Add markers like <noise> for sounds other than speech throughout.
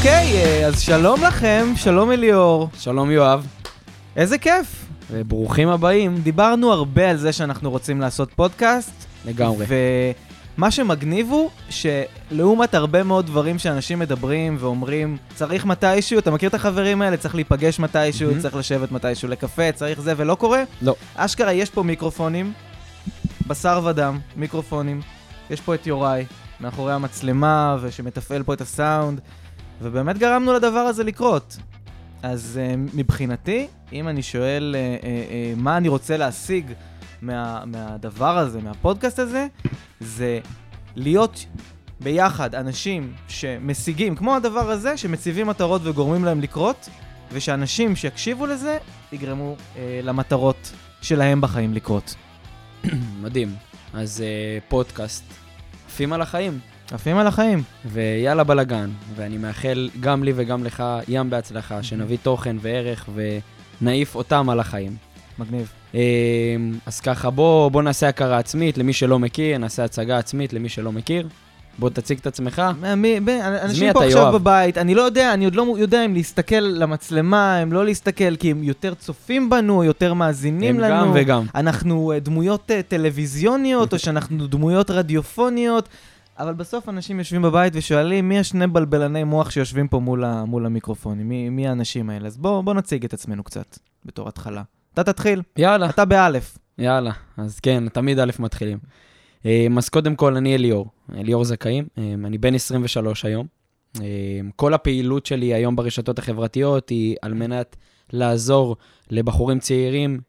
אוקיי, אה, אז שלום לכם, שלום אליאור. שלום יואב, איזה כיף. וברוכים הבאים. דיברנו הרבה על זה שאנחנו רוצים לעשות פודקאסט, לגמרי. ומה שמגניב הוא שלעומת הרבה מאוד דברים שאנשים מדברים ואומרים, צריך מתישהו, אתה מכיר את החברים האלה? צריך להיפגש מתישהו, מהמם. צריך לשבת מתישהו לקפה, צריך זה, ולא קורה? לא. אשכרה, יש פה מיקרופונים, בשר ודם, מיקרופונים. יש פה את יוראי, מאחורי המצלמה, ושמתפעל פה את הסאונד, ובאמת גרמנו לדבר הזה לקרות. אז uh, מבחינתי, אם אני שואל uh, uh, uh, מה אני רוצה להשיג מה, מהדבר הזה, מהפודקאסט הזה, זה להיות ביחד אנשים שמשיגים, כמו הדבר הזה, שמציבים מטרות וגורמים להם לקרות, ושאנשים שיקשיבו לזה, יגרמו uh, למטרות שלהם בחיים לקרות. <clears throat> מדהים. אז uh, פודקאסט, עפים על החיים, עפים על החיים. ויאללה בלאגן. ואני מאחל גם לי וגם לך ים בהצלחה, שנביא תוכן וערך ונעיף אותם על החיים. מגניב. Uh, אז ככה, בוא, בוא נעשה הכרה עצמית למי שלא מכיר, נעשה הצגה עצמית למי שלא מכיר. בוא תציג את עצמך. מי, ב- אנשים פה עכשיו יואב? בבית, אני לא יודע, אני עוד לא יודע אם להסתכל למצלמה, אם לא להסתכל, כי הם יותר צופים בנו, יותר מאזינים הם לנו. גם וגם. אנחנו אה, דמויות אה, טלוויזיוניות, <laughs> או שאנחנו דמויות רדיופוניות, אבל בסוף אנשים יושבים בבית ושואלים, מי השני בלבלני מוח שיושבים פה מול, ה, מול המיקרופונים? מי, מי האנשים האלה? אז בואו בוא נציג את עצמנו קצת, בתור התחלה. אתה תתחיל, יאללה, אתה באלף. יאללה. אז כן, תמיד א' מתחילים. אה, אז קודם כל, אני אליאור, אליאור זכאים, אה, אני בן 23 היום. אה, כל הפעילות שלי היום ברשתות החברתיות היא על מנת לעזור לבחורים צעירים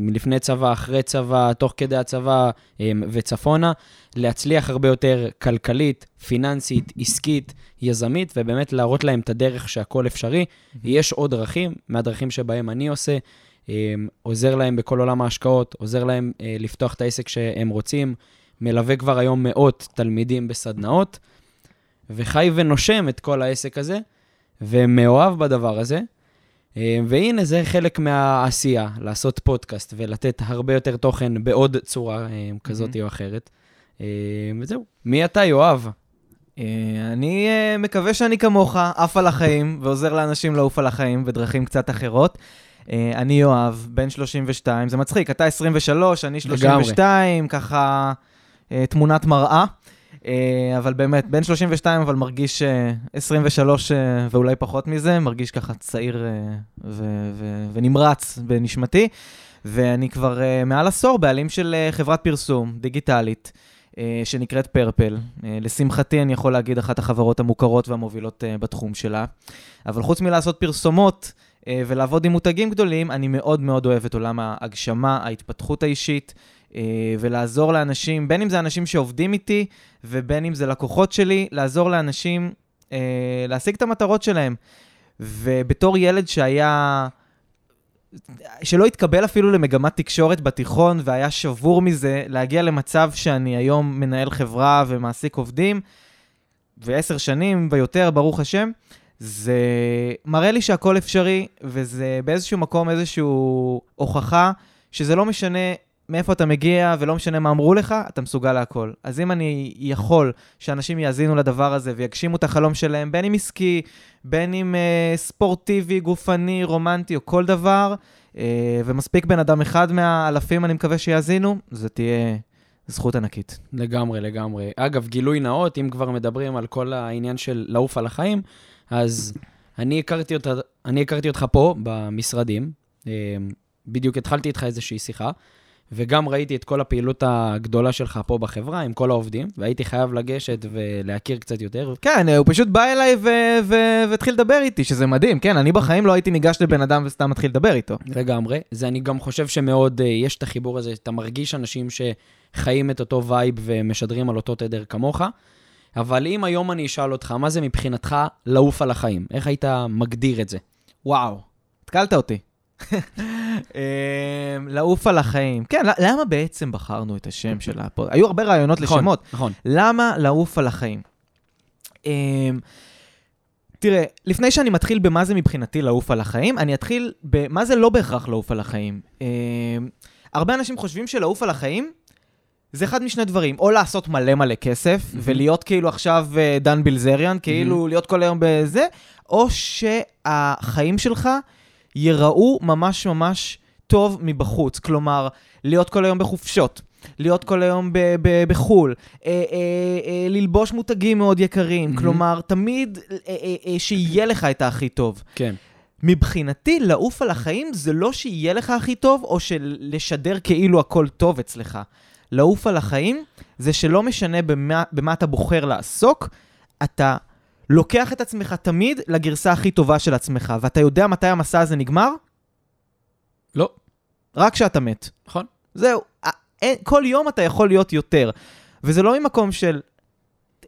מלפני צבא, אחרי צבא, תוך כדי הצבא אה, וצפונה, להצליח הרבה יותר כלכלית, פיננסית, עסקית, יזמית, ובאמת להראות להם את הדרך שהכל אפשרי. יש עוד דרכים, מהדרכים שבהם אני עושה, אה, עוזר להם בכל עולם ההשקעות, עוזר להם אה, לפתוח את העסק שהם רוצים, מלווה כבר היום מאות תלמידים בסדנאות, וחי ונושם את כל העסק הזה, ומאוהב בדבר הזה. אה, והנה, זה חלק מהעשייה, לעשות פודקאסט ולתת הרבה יותר תוכן בעוד צורה אה, כזאת או אחרת. אה, וזהו. מי אתה, יואב? אני מקווה שאני כמוך, עף על החיים, ועוזר לאנשים לעוף על החיים בדרכים קצת אחרות. אני יואב, בן 32, זה מצחיק, אתה 23, אני 32, ככה אה, תמונת מראה. אה, אבל באמת, בן 32, אבל מרגיש אה, 23 אה, ואולי פחות מזה, מרגיש ככה צעיר אה, ו- ו- ונמרץ בנשמתי. ואני כבר אה, מעל עשור בעלים של אה, חברת פרסום דיגיטלית. אה, שנקראת פרפל. אה, לשמחתי, אני יכול להגיד, אחת החברות המוכרות והמובילות אה, בתחום שלה. אבל חוץ מלעשות פרסומות אה, ולעבוד עם מותגים גדולים, אני מאוד מאוד אוהב את עולם ההגשמה, ההתפתחות האישית, אה, ולעזור לאנשים, בין אם זה אנשים שעובדים איתי, ובין אם זה לקוחות שלי, לעזור לאנשים אה, להשיג את המטרות שלהם. ובתור ילד שהיה... שלא התקבל אפילו למגמת תקשורת בתיכון והיה שבור מזה, להגיע למצב שאני היום מנהל חברה ומעסיק עובדים, ועשר שנים ויותר, ברוך השם, זה מראה לי שהכל אפשרי, וזה באיזשהו מקום איזושהי הוכחה שזה לא משנה מאיפה אתה מגיע ולא משנה מה אמרו לך, אתה מסוגל להכל. אז אם אני יכול שאנשים יאזינו לדבר הזה ויגשימו את החלום שלהם, בין אם עסקי, בין אם אה, ספורטיבי, גופני, רומנטי או כל דבר, אה, ומספיק בן אדם אחד מהאלפים, אני מקווה שיאזינו, זו תהיה זכות ענקית. לגמרי, לגמרי. אגב, גילוי נאות, אם כבר מדברים על כל העניין של לעוף על החיים, אז אני הכרתי, אותה, אני הכרתי אותך פה, במשרדים. אה, בדיוק התחלתי איתך איזושהי שיחה, וגם ראיתי את כל הפעילות הגדולה שלך פה בחברה, עם כל העובדים, והייתי חייב לגשת ולהכיר קצת יותר. כן, הוא פשוט בא אליי והתחיל לדבר איתי, שזה מדהים, כן, אני בחיים לא הייתי ניגש לבן אדם וסתם מתחיל לדבר איתו. לגמרי. זה אני גם חושב שמאוד, אה, יש את החיבור הזה, אתה מרגיש אנשים שחיים את אותו vibe ומשדרים על אותו תדר כמוך. אבל אם היום אני אשאל אותך, מה זה מבחינתך לעוף על החיים? איך היית מגדיר את זה? וואו, התקלת אותי. אמ, לעוף על החיים. כן, למה בעצם בחרנו את השם של הפוד? היו הרבה רעיונות לשמות. נכון. למה לעוף על החיים? אמ, תראה, לפני שאני מתחיל במה זה מבחינתי לעוף על החיים, אני אתחיל במה זה לא בהכרח לעוף על החיים. אמ, הרבה אנשים חושבים שלעוף על החיים זה אחד משני דברים, או לעשות מלא מלא כסף, mm-hmm. ולהיות כאילו עכשיו אה, דן בילזריאן, כאילו mm-hmm. להיות כל היום בזה, או שהחיים שלך ייראו ממש ממש טוב מבחוץ. כלומר, להיות כל היום בחופשות, להיות כל היום ב- ב- בחו"ל, אה, אה, אה, ללבוש מותגים מאוד יקרים, mm-hmm. כלומר, תמיד אה, אה, אה, שיהיה לך את הכי טוב. כן. מבחינתי, לעוף על החיים זה לא שיהיה לך הכי טוב, או לשדר כאילו הכל טוב אצלך. לעוף על החיים זה שלא משנה במה, במה אתה בוחר לעסוק, אתה לוקח את עצמך תמיד לגרסה הכי טובה של עצמך, ואתה יודע מתי המסע הזה נגמר? לא. רק כשאתה מת. נכון. זהו. כל יום אתה יכול להיות יותר. וזה לא ממקום של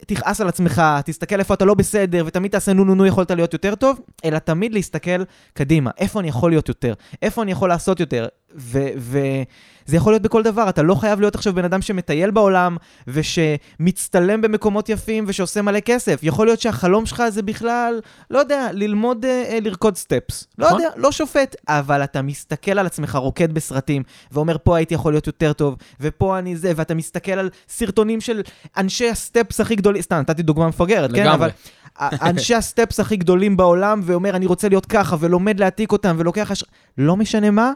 תכעס על עצמך, תסתכל איפה אתה לא בסדר, ותמיד תעשה נו נו נו יכולת להיות יותר טוב, אלא תמיד להסתכל קדימה, איפה אני יכול להיות יותר, איפה אני יכול לעשות יותר, וזה יכול להיות בכל דבר, אתה לא חייב להיות עכשיו בן אדם שמטייל בעולם, ושמצטלם במקומות יפים, ושעושה מלא כסף. יכול להיות שהחלום שלך זה בכלל, לא יודע, ללמוד אה, אה לרקוד סטפס. לא נכון. יודע, לא שופט, אבל אתה מסתכל על עצמך רוקד בסרטים, ואומר, פה הייתי יכול להיות יותר טוב, ופה אני זה, ואתה מסתכל על סרטונים של אנשי הסטפס הכי גדולים, סתם, נתתי דוגמה מפגרת, כן? אבל... אנשי הסטפס הכי גדולים בעולם, ואומר, אני רוצה להיות ככה, ולומד להעתיק אותם, ולוקח... הש... לא משנה מה,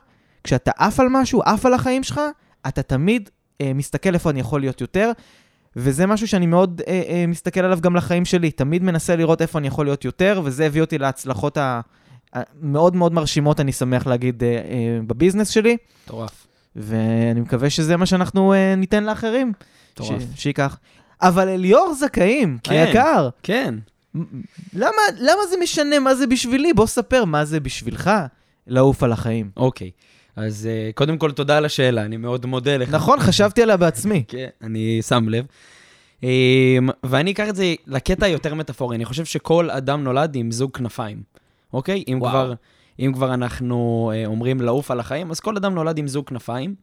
כשאתה עף על משהו, עף על החיים שלך, אתה תמיד אה, מסתכל איפה אני יכול להיות יותר, וזה משהו שאני מאוד אה, אה, מסתכל עליו גם לחיים שלי. תמיד מנסה לראות איפה אני יכול להיות יותר, וזה הביא אותי להצלחות המאוד מאוד מרשימות, אני שמח להגיד, אה, אה, בביזנס שלי. מטורף. ואני מקווה שזה מה שאנחנו אה, ניתן לאחרים. מטורף. שייקח. אבל אליאור זכאים, כן, היקר. כן. למה, למה זה משנה מה זה בשבילי? בוא ספר מה זה בשבילך לעוף על החיים. אוקיי. Okay. אז uh, קודם כל, תודה על השאלה, אני מאוד מודה לך. נכון, חשבתי עליה בעצמי. <laughs> כן, אני שם לב. Um, ואני אקח את זה לקטע יותר מטאפורי, אני חושב שכל אדם נולד עם זוג כנפיים, אוקיי? אם, כבר, אם כבר אנחנו uh, אומרים לעוף על החיים, אז כל אדם נולד עם זוג כנפיים,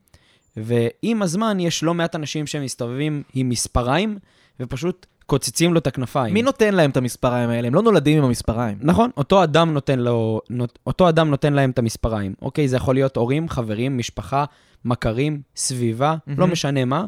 ועם הזמן יש לא מעט אנשים שמסתובבים עם מספריים, ופשוט קוצצים לו את הכנפיים. מי נותן להם את המספריים האלה? הם לא נולדים עם המספריים. נכון, אותו אדם נותן, לו, אותו אדם נותן להם את המספריים. אוקיי, זה יכול להיות הורים, חברים, משפחה, מכרים, סביבה, mm-hmm. לא משנה מה.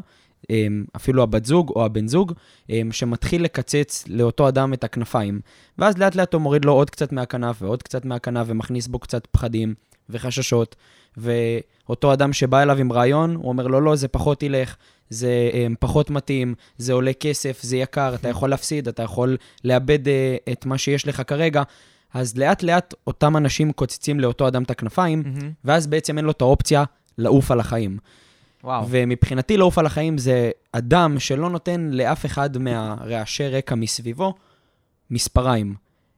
אמ, אפילו הבת זוג או הבן זוג, אמ, שמתחיל לקצץ לאותו אדם את הכנפיים. ואז לאט לאט הוא מוריד לו עוד קצת מהכנף ועוד קצת מהכנף ומכניס בו קצת פחדים וחששות. ואותו אדם שבא אליו עם רעיון, הוא אומר לו, לא, זה פחות ילך, זה um, פחות מתאים, זה עולה כסף, זה יקר, אתה יכול להפסיד, אתה יכול לאבד uh, את מה שיש לך כרגע. אז לאט לאט אותם אנשים קוצצים לאותו אדם את הכנפיים, mm-hmm. ואז בעצם אין לו את האופציה לעוף על החיים. וואו. ומבחינתי לעוף על החיים זה אדם שלא נותן לאף אחד מהרעשי רקע מסביבו מספריים,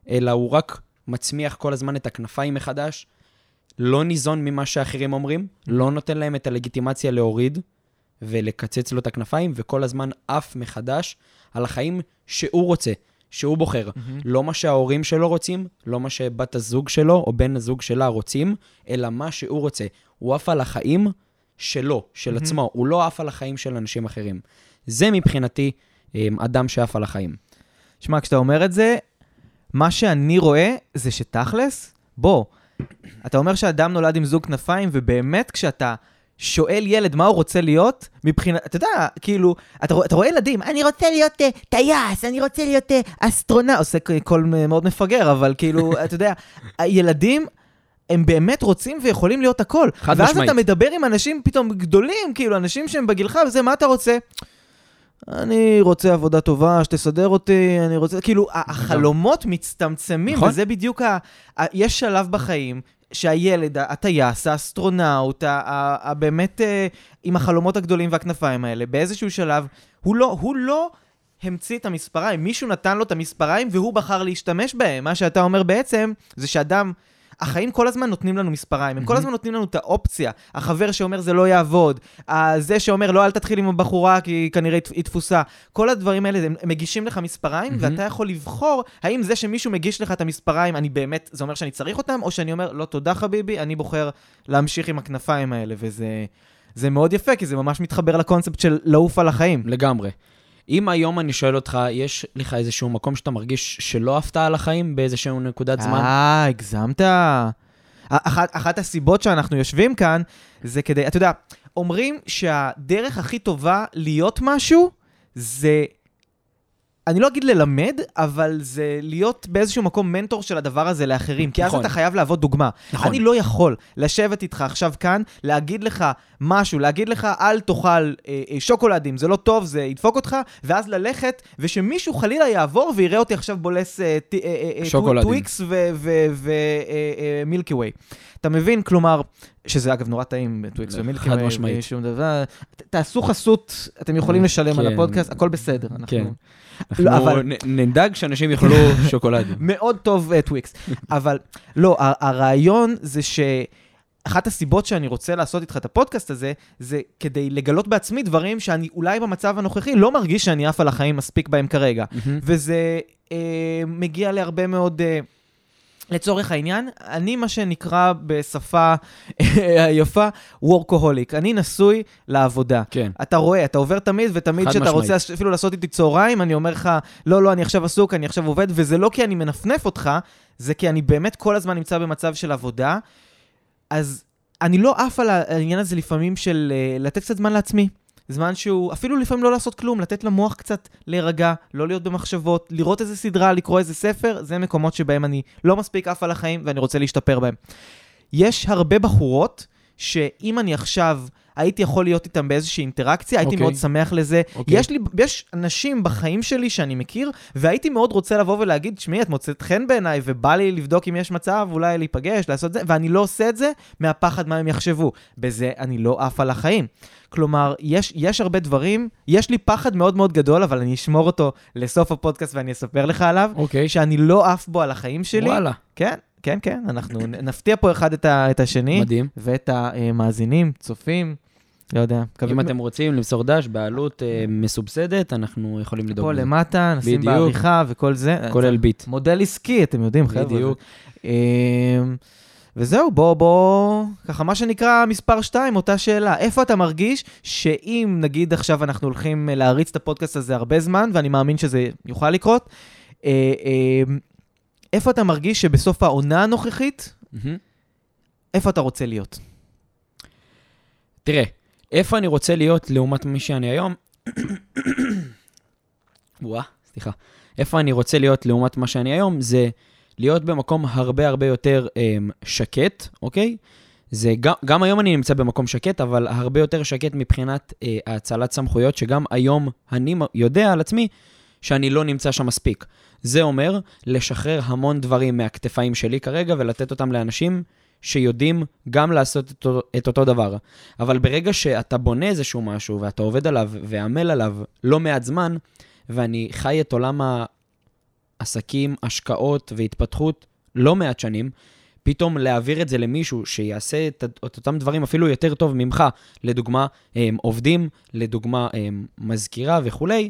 אלא הוא רק מצמיח כל הזמן את הכנפיים מחדש, לא ניזון ממה שאחרים אומרים, לא נותן להם את הלגיטימציה להוריד ולקצץ לו את הכנפיים, וכל הזמן עף מחדש על החיים שהוא רוצה, שהוא בוחר. Mm-hmm. לא מה שההורים שלו רוצים, לא מה שבת הזוג שלו או בן הזוג שלה רוצים, אלא מה שהוא רוצה. הוא עף על החיים שלו, של mm-hmm. עצמו, הוא לא עף על החיים של אנשים אחרים. זה מבחינתי אמ, אדם שעף על החיים. שמע, כשאתה אומר את זה, מה שאני רואה זה שתכלס, בוא, אתה אומר שאדם נולד עם זוג כנפיים, ובאמת כשאתה שואל ילד מה הוא רוצה להיות, מבחינת, אתה יודע, כאילו, אתה, אתה רואה ילדים, אני רוצה להיות אה, טייס, אני רוצה להיות אה, אסטרונאוט, עושה קול מאוד מפגר, אבל כאילו, <laughs> אתה יודע, הילדים... הם באמת רוצים ויכולים להיות הכל. חד משמעית. אתה מדבר עם אנשים פתאום גדולים, כאילו, אנשים שהם בגילך וזה, מה אתה רוצה? אני רוצה עבודה טובה, שתסדר אותי, אני רוצה... כאילו, החלומות מצטמצמים, נכון. וזה בדיוק ה... יש שלב בחיים שהילד, הטייס, האסטרונאוט, הבאמת אה, עם החלומות הגדולים והכנפיים האלה, באיזשהו שלב, הוא לא, הוא לא המציא את המספריים, מישהו נתן לו את המספריים והוא בחר להשתמש בהם. מה שאתה אומר בעצם, זה שאדם החיים כל הזמן נותנים לנו מספריים, הם כל הזמן נותנים לנו את האופציה. החבר שאומר זה לא יעבוד, זה שאומר לא, אל תתחיל עם הבחורה כי כנראה היא תפוסה. כל הדברים האלה, הם מגישים לך מספריים, ואתה יכול לבחור האם זה שמישהו מגיש לך את המספריים, אני באמת, זה אומר שאני צריך אותם, או שאני אומר, לא תודה חביבי, אני בוחר להמשיך עם הכנפיים האלה, וזה... זה מאוד יפה, כי זה ממש מתחבר לקונספט של לעוף על החיים. לגמרי. אם היום אני שואל אותך, יש לך איזשהו מקום שאתה מרגיש שלא עפת על החיים באיזשהו נקודת זמן? אה, הגזמת. אחת, אחת הסיבות שאנחנו יושבים כאן, זה כדי, אתה יודע, אומרים שהדרך הכי טובה להיות משהו זה... אני לא אגיד ללמד, אבל זה להיות באיזשהו מקום מנטור של הדבר הזה לאחרים, כי אז נכון. אתה חייב להוות דוגמה. נכון. אני לא יכול לשבת איתך עכשיו כאן, להגיד לך משהו, להגיד לך, אל תאכל אה, אה, שוקולדים, זה לא טוב, זה ידפוק אותך, ואז ללכת, ושמישהו חלילה יעבור ויראה אותי עכשיו בולס אה, אה, אה, אה, שוקולדים. טוויקס ומילקי ווי. אתה מבין? כלומר, שזה אגב נורא טעים, טוויקס חד ומילקי ווי, משמעית. שום דבר. תעשו חסות, אתם יכולים לשלם על כן. הפודקאסט, הכל בסדר. אנחנו- כן. לא, אנחנו נדאג שאנשים יאכלו <laughs> שוקולדים. מאוד טוב טוויקס. אבל לא, הרעיון זה ש... אחת הסיבות שאני רוצה לעשות איתך את הפודקאסט הזה, זה כדי לגלות בעצמי דברים שאני אולי במצב הנוכחי לא מרגיש שאני עף על החיים מספיק בהם כרגע. מהמם. וזה אה, מגיע להרבה מאוד... אה, לצורך העניין, אני מה שנקרא בשפה היפה וורקוהוליק. אני נשוי לעבודה. כן. אתה רואה, אתה עובר תמיד, ותמיד כשאתה. רוצה אפילו לעשות איתי צהריים, אני אומר לך, לא, לא, אני עכשיו עסוק, אני עכשיו עובד, וזה לא כי אני מנפנף אותך, זה כי אני באמת כל הזמן נמצא במצב של עבודה. אז אני לא עף על העניין הזה לפעמים של uh, לתת קצת זמן לעצמי. זמן שהוא, אפילו לפעמים לא לעשות כלום, לתת למוח קצת להירגע, לא להיות במחשבות, לראות איזה סדרה, לקרוא איזה ספר, זה מקומות שבהם אני לא מספיק עף על החיים ואני רוצה להשתפר בהם. יש הרבה בחורות שאם אני עכשיו הייתי יכול להיות איתם באיזושהי אינטראקציה, הייתי אוקיי. מאוד שמח לזה. אוקיי. יש לי, יש אנשים בחיים שלי שאני מכיר, והייתי מאוד רוצה לבוא ולהגיד, תשמעי, את מוצאת חן בעיניי, ובא לי לבדוק אם יש מצב, אולי להיפגש, לעשות זה, ואני לא עושה את זה מהפחד מה הם יחשבו. בזה אני לא עף על החיים. כלומר, יש, יש הרבה דברים, יש לי פחד מאוד מאוד גדול, אבל אני אשמור אותו לסוף הפודקאסט ואני אספר לך עליו, אוקיי. שאני לא עף בו על החיים שלי. וואלה. כן, כן, כן, אנחנו נפתיע פה אחד את, ה, את השני, מדהים. ואת המאזינים, צופים, לא יודע. אם אתם רוצים למסור דש בעלות אה, מסובסדת, אנחנו יכולים לדאוג פה לזה. למטה, נשים בדיוק. בעריכה וכל זה. כולל ביט. מודל עסקי, אתם יודעים, חבר'ה. בדיוק. אמ, וזהו, בוא, בוא, ככה מה שנקרא מספר 2, אותה שאלה. איפה אתה מרגיש שאם נגיד עכשיו אנחנו הולכים אה, להריץ את הפודקאסט הזה הרבה זמן, ואני מאמין שזה יוכל לקרות, אה, אה, איפה אתה מרגיש שבסוף העונה הנוכחית, מהמם. איפה אתה רוצה להיות? תראה, איפה אני רוצה להיות לעומת מי שאני היום? וואה, סליחה. איפה אני רוצה להיות לעומת מה שאני היום, זה להיות במקום הרבה הרבה יותר אמ, שקט, אוקיי? זה גם, גם היום אני נמצא במקום שקט, אבל הרבה יותר שקט מבחינת אה, האצלת סמכויות, שגם היום אני יודע על עצמי שאני לא נמצא שם מספיק. זה אומר לשחרר המון דברים מהכתפיים שלי כרגע ולתת אותם לאנשים שיודעים גם לעשות את, אותו- את אותו דבר. אבל ברגע שאתה בונה איזשהו משהו ואתה עובד עליו ועמל עליו לא מעט זמן, ואני חי את עולם העסקים, השקעות והתפתחות לא מעט שנים, פתאום להעביר את זה למישהו שיעשה את, את אותם דברים אפילו יותר טוב ממך, לדוגמה הם, עובדים, לדוגמה הם, מזכירה וכולי,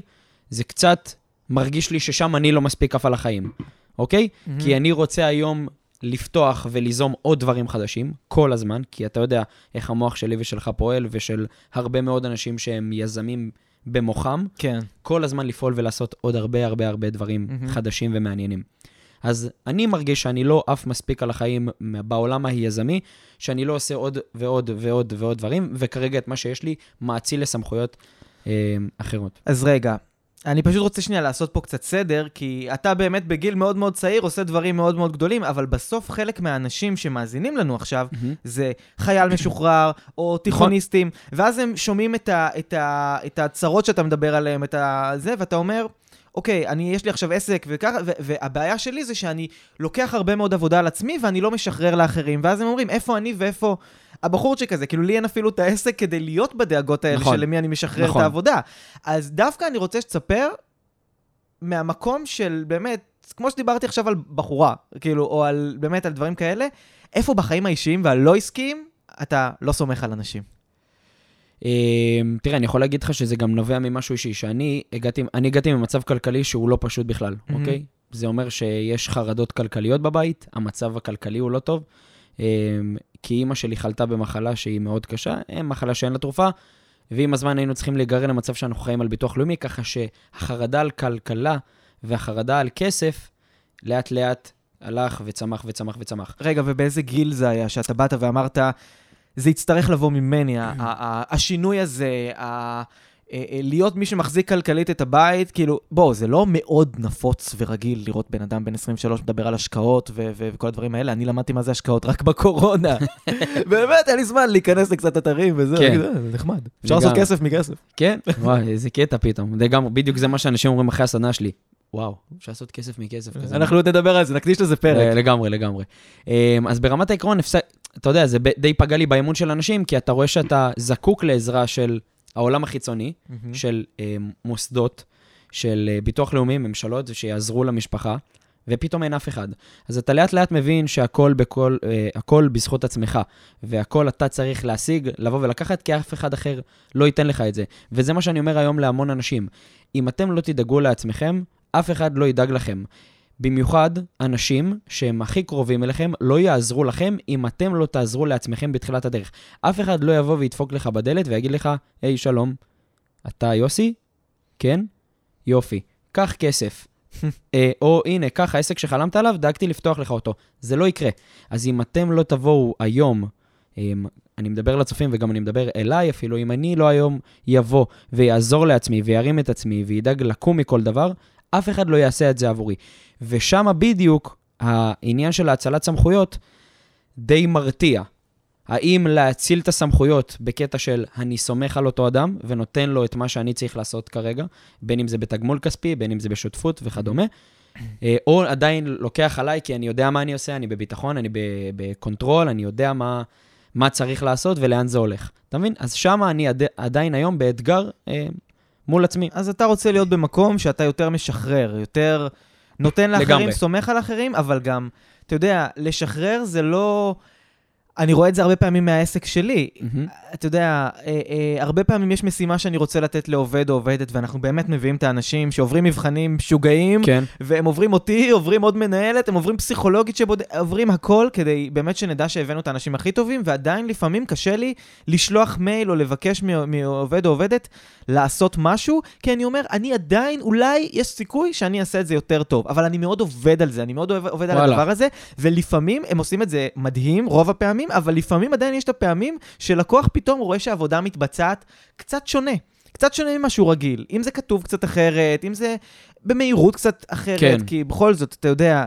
זה קצת מרגיש לי ששם אני לא מספיק עף על החיים, אוקיי? כי אני רוצה היום לפתוח וליזום עוד דברים חדשים, כל הזמן, כי אתה יודע איך המוח שלי ושלך פועל, ושל הרבה מאוד אנשים שהם יזמים במוחם, כן. כל הזמן לפעול ולעשות עוד הרבה הרבה הרבה דברים מהמם. חדשים ומעניינים. אז אני מרגיש שאני לא עף מספיק על החיים בעולם היזמי, שאני לא עושה עוד ועוד ועוד ועוד דברים, וכרגע את מה שיש לי מאציל לסמכויות אה, אחרות. אז רגע, אני פשוט רוצה שנייה לעשות פה קצת סדר, כי אתה באמת בגיל מאוד מאוד צעיר עושה דברים מאוד מאוד גדולים, אבל בסוף חלק מהאנשים שמאזינים לנו עכשיו, זה חייל משוחרר, או תיכוניסטים, ואז הם שומעים את, ה, את, ה, את הצרות שאתה מדבר עליהן, את ה, זה, ואתה אומר, אוקיי, אני, יש לי עכשיו עסק וככה, והבעיה שלי זה שאני לוקח הרבה מאוד עבודה על עצמי ואני לא משחרר לאחרים, ואז הם אומרים, איפה אני ואיפה הבחורצ'יק הזה? כאילו, לי אין אפילו את העסק כדי להיות בדאגות האלה נכון. של למי אני משחרר נכון. את העבודה. אז דווקא אני רוצה שתספר מהמקום של באמת, כמו שדיברתי עכשיו על בחורה, כאילו, או על באמת על דברים כאלה, איפה בחיים האישיים והלא עסקיים אתה לא סומך על אנשים. אה, תראה, אני יכול להגיד לך שזה גם נובע ממשהו אישי, שאני הגעתי, אני הגעתי ממצב כלכלי שהוא לא פשוט בכלל. אוקיי? זה אומר שיש חרדות כלכליות בבית, המצב הכלכלי הוא לא טוב, כי אימא שלי חלתה במחלה שהיא מאוד קשה, אה, מחלה שאין לה תרופה, ועם הזמן היינו צריכים להיגרר למצב שאנחנו חיים על ביטוח לאומי, ככה שהחרדה על כלכלה והחרדה על כסף, לאט לאט הלך וצמח וצמח וצמח. רגע, ובאיזה גיל זה היה שאתה באת ואמרת, זה יצטרך לבוא ממני, השינוי הזה, להיות מי שמחזיק כלכלית את הבית, כאילו, בוא, זה לא מאוד נפוץ ורגיל לראות בן אדם בן 23 מדבר על השקעות ו- ו- וכל הדברים האלה. אני למדתי מה זה השקעות רק בקורונה. <laughs> באמת, אין לי זמן להיכנס לקצת אתרים וזה, כן. "אה, זה נחמד. אפשר לעשות. כסף מכסף. כן, וואי, איזה קטע פתאום. לגמרי, בדיוק זה מה שאנשים אומרים אחרי הסדנה שלי. וואו, אפשר לעשות כסף מכסף כזה. אנחנו עוד נדבר על זה, נקדיש לזה אה, פרק. לגמרי, לגמרי. אמ, אז ברמת העקרון, הפסק, אתה יודע, זה די פגע לי באמון של אנשים, כי אתה רואה שאתה זקוק לעזרה של העולם החיצוני, מהמם. של אמ, מוסדות, של אה, ביטוח לאומי, ממשלות, שיעזרו למשפחה, ופתאום אין אף אחד. אז אתה לאט לאט מבין שהכל בכל, אה, הכל בזכות עצמך, והכל אתה צריך להשיג, לבוא ולקחת, כי אף אחד אחר לא ייתן לך את זה. וזה מה שאני אומר היום להמון אנשים. אם אתם לא תדאגו לעצמכם, אף אחד לא ידאג לכם. במיוחד אנשים שהם הכי קרובים אליכם לא יעזרו לכם אם אתם לא תעזרו לעצמכם בתחילת הדרך. אף אחד לא יבוא וידפוק לך בדלת ויגיד לך, היי, שלום, אתה יוסי? כן? יופי. קח כסף. <laughs> אה, או הנה, קח העסק שחלמת עליו, דאגתי לפתוח לך אותו. זה לא יקרה. אז אם אתם לא תבואו היום, אמ, אני מדבר לצופים וגם אני מדבר אליי אפילו, אם אני לא היום יבוא ויעזור לעצמי וירים את עצמי וידאג לקום מכל דבר, אף אחד לא יעשה את זה עבורי. ושם בדיוק העניין של האצלת סמכויות די מרתיע. האם להציל את הסמכויות בקטע של אני סומך על אותו אדם ונותן לו את מה שאני צריך לעשות כרגע, בין אם זה בתגמול כספי, בין אם זה בשותפות וכדומה, אה, או עדיין לוקח עליי כי אני יודע מה אני עושה, אני בביטחון, אני ב control, אני יודע מה, מה צריך לעשות ולאן זה הולך. אתה מבין? אז שם אני עד, עדיין היום באתגר אה, מול עצמי. אז אתה רוצה להיות במקום שאתה יותר משחרר, יותר נותן לאחרים, לגמרי. סומך על אחרים, אבל גם, אתה יודע, לשחרר זה לא... אני רואה את זה הרבה פעמים מהעסק שלי. מהמם. אתה יודע, אה, אה, הרבה פעמים יש משימה שאני רוצה לתת לעובד או עובדת, ואנחנו באמת מביאים את האנשים שעוברים מבחנים משוגעים, כן. והם עוברים אותי, עוברים עוד מנהלת, הם עוברים פסיכולוגית שעוברים הכל, כדי באמת שנדע שהבאנו את האנשים הכי טובים, ועדיין לפעמים קשה לי לשלוח מייל או לבקש מעובד או עובדת לעשות משהו, כי אני אומר, אני עדיין, אולי יש סיכוי שאני אעשה את זה יותר טוב, אבל אני מאוד עובד על זה, אני מאוד עובד, עובד על וואלה. הדבר הזה, ולפעמים הם עושים את זה מדהים, רוב הפעמים, אבל לפעמים עדיין יש את הפעמים שלקוח פתאום רואה שהעבודה מתבצעת קצת שונה. קצת שונה ממה שהוא רגיל. אם זה כתוב קצת אחרת, אם זה במהירות קצת אחרת, כן. כי בכל זאת, אתה יודע,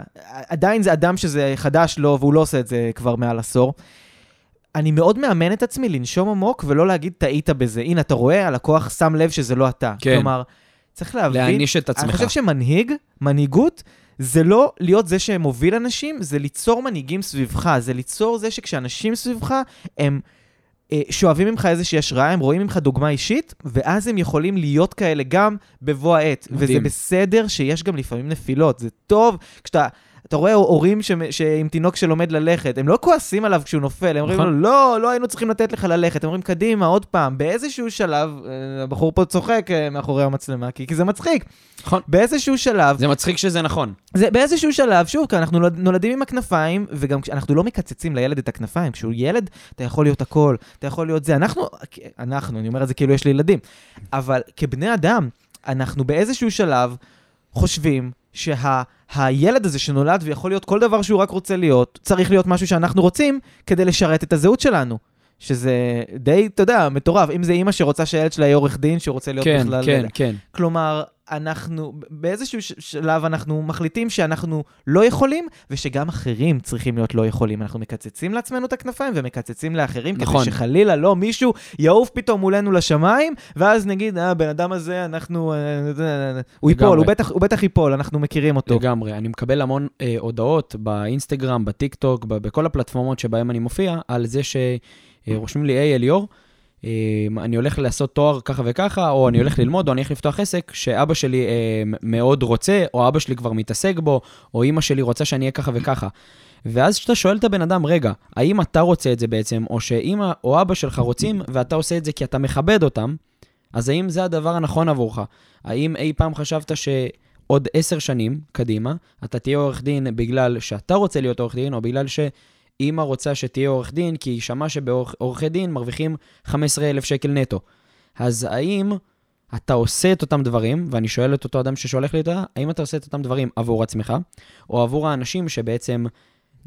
עדיין זה אדם שזה חדש לו, והוא לא עושה את זה כבר מעל עשור. אני מאוד מאמן את עצמי לנשום עמוק ולא להגיד, טעית בזה. הנה, אתה רואה, הלקוח שם לב שזה לא אתה. כן. כלומר, צריך להבין... להעניש את אני עצמך. חושב שמנהיג, מנהיגות, זה לא להיות זה שמוביל אנשים, זה ליצור מנהיגים סביבך, זה ליצור זה שכשאנשים סביבך, הם אה, שואבים ממך איזושהי השראה, הם רואים ממך דוגמה אישית, ואז הם יכולים להיות כאלה גם בבוא העת. וזה מדהים. בסדר שיש גם לפעמים נפילות, זה טוב כשאתה... אתה רואה הורים ש... עם תינוק שלומד ללכת, הם לא כועסים עליו כשהוא נופל, הם אומרים לו, נכון. לא, לא היינו צריכים לתת לך ללכת. הם אומרים, קדימה, עוד פעם. באיזשהו שלב, אה, הבחור פה צוחק אה, מאחורי המצלמה, כי, כי זה מצחיק. נכון. באיזשהו שלב, זה מצחיק שזה נכון. זה באיזשהו שלב, שוב, כי אנחנו נולד- נולדים עם הכנפיים, וגם אנחנו לא מקצצים לילד את הכנפיים. כשהוא ילד, אתה יכול להיות הכל, אתה יכול להיות זה. אנחנו, אנחנו, אני אומר את זה כאילו יש לי ילדים, אבל כבני אדם, אנחנו באיזשהו שלב חושבים שהילד הזה שנולד ויכול להיות כל דבר שהוא רק רוצה להיות, צריך להיות משהו שאנחנו רוצים כדי לשרת את הזהות שלנו. שזה די, אתה יודע, מטורף. אם זה אימא שרוצה שהילד שלה יהיה עורך דין, שרוצה להיות כן, בכלל... כן, כן. כלומר, אנחנו, באיזשהו שלב אנחנו מחליטים שאנחנו לא יכולים, ושגם אחרים צריכים להיות לא יכולים. אנחנו מקצצים לעצמנו את הכנפיים ומקצצים לאחרים, נכון. כדי שחלילה לא מישהו יעוף פתאום מולנו לשמיים, ואז נגיד, אה, הבן אדם הזה, אנחנו... אה, אה, אה, הוא ייפול. הוא בטח, הוא בטח ייפול, אנחנו מכירים אותו. לגמרי. אני מקבל המון אה, הודעות באינסטגרם, בטיק טוק, בכל הפלטפורמות שבהן אני מופיע, על זה שרושמים לי, היי, אליאור, אה, אני הולך לעשות תואר ככה וככה, או אני הולך ללמוד, או אני הולך לפתוח עסק, שאבא שלי אה, מאוד רוצה, או אבא שלי כבר מתעסק בו, או אימא שלי רוצה שאני אהיה ככה וככה. ואז כשאתה שואל את הבן אדם, רגע, האם אתה רוצה את זה בעצם, או שאימא או אבא שלך רוצים, ואתה עושה את זה כי אתה מכבד אותם, אז האם זה הדבר הנכון עבורך? האם אי פעם חשבת שעוד עשר שנים קדימה, אתה תהיה עורך דין בגלל שאתה רוצה להיות עורך דין, או בגלל שאימא רוצה שתהיה עורך דין, כי היא שמעה שבעורכי דין מרוויחים 15,000 שקל נטו. אז האם אתה עושה את אותם דברים, ואני שואל את אותו אדם ששולח לי את ה... האם אתה עושה את אותם דברים עבור עצמך, או עבור האנשים שבעצם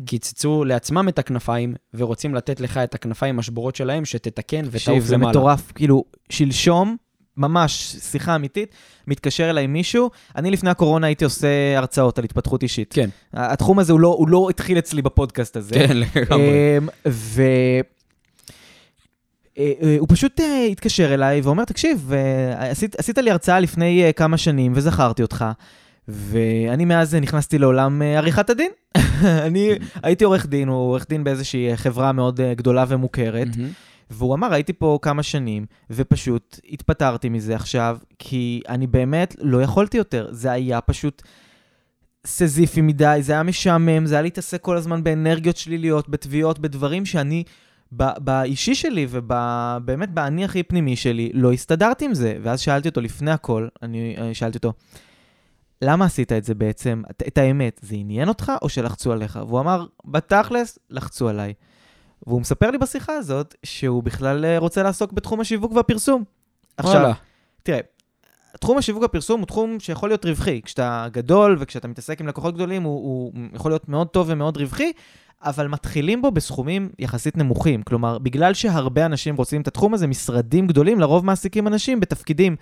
קיצצו לעצמם את הכנפיים, ורוצים לתת לך את הכנפיים השבורות שלהם, שתתקן ותעוף תקשיב, זה למעלה. מטורף. כאילו, שלשום, ממש, שיחה אמיתית, מתקשר אליי מישהו, אני לפני הקורונה הייתי עושה הרצאות על התפתחות אישית. כן, התחום הזה הוא לא, הוא לא התחיל אצלי בפודקאסט הזה. כן, לגמרי. אמ, ו... אה, אה, הוא פשוט אה, התקשר אליי ואומר, תקשיב, עשית, עשית לי הרצאה לפני כמה שנים וזכרתי אותך, ואני מאז נכנסתי לעולם עריכת הדין. <laughs> אני הייתי עורך דין, הוא עורך דין באיזושהי חברה מאוד גדולה ומוכרת. והוא אמר, הייתי פה כמה שנים, ופשוט התפטרתי מזה עכשיו, כי אני באמת לא יכולתי יותר. זה היה פשוט סזיפי מדי, זה היה משעמם, זה היה להתעסק כל הזמן באנרגיות שליליות, בתביעות, בדברים שאני, באישי שלי ובאמת באני הכי פנימי שלי, לא הסתדרתי עם זה. ואז שאלתי אותו, לפני הכל, אני שאלתי אותו, למה עשית את זה בעצם? את, את האמת, זה עניין אותך או שלחצו עליך? והוא אמר, בתכלס, לחצו עליי. והוא מספר לי בשיחה הזאת שהוא בכלל אה, רוצה לעסוק בתחום השיווק והפרסום. עכשיו, וואלה. תראה, תחום השיווק והפרסום הוא תחום שיכול להיות רווחי. כשאתה גדול וכשאתה מתעסק עם לקוחות גדולים, הוא, הוא יכול להיות מאוד טוב ומאוד רווחי, אבל מתחילים בו בסכומים יחסית נמוכים. כלומר, בגלל שהרבה אנשים רוצים את התחום הזה, משרדים גדולים לרוב מעסיקים אנשים בתפקידים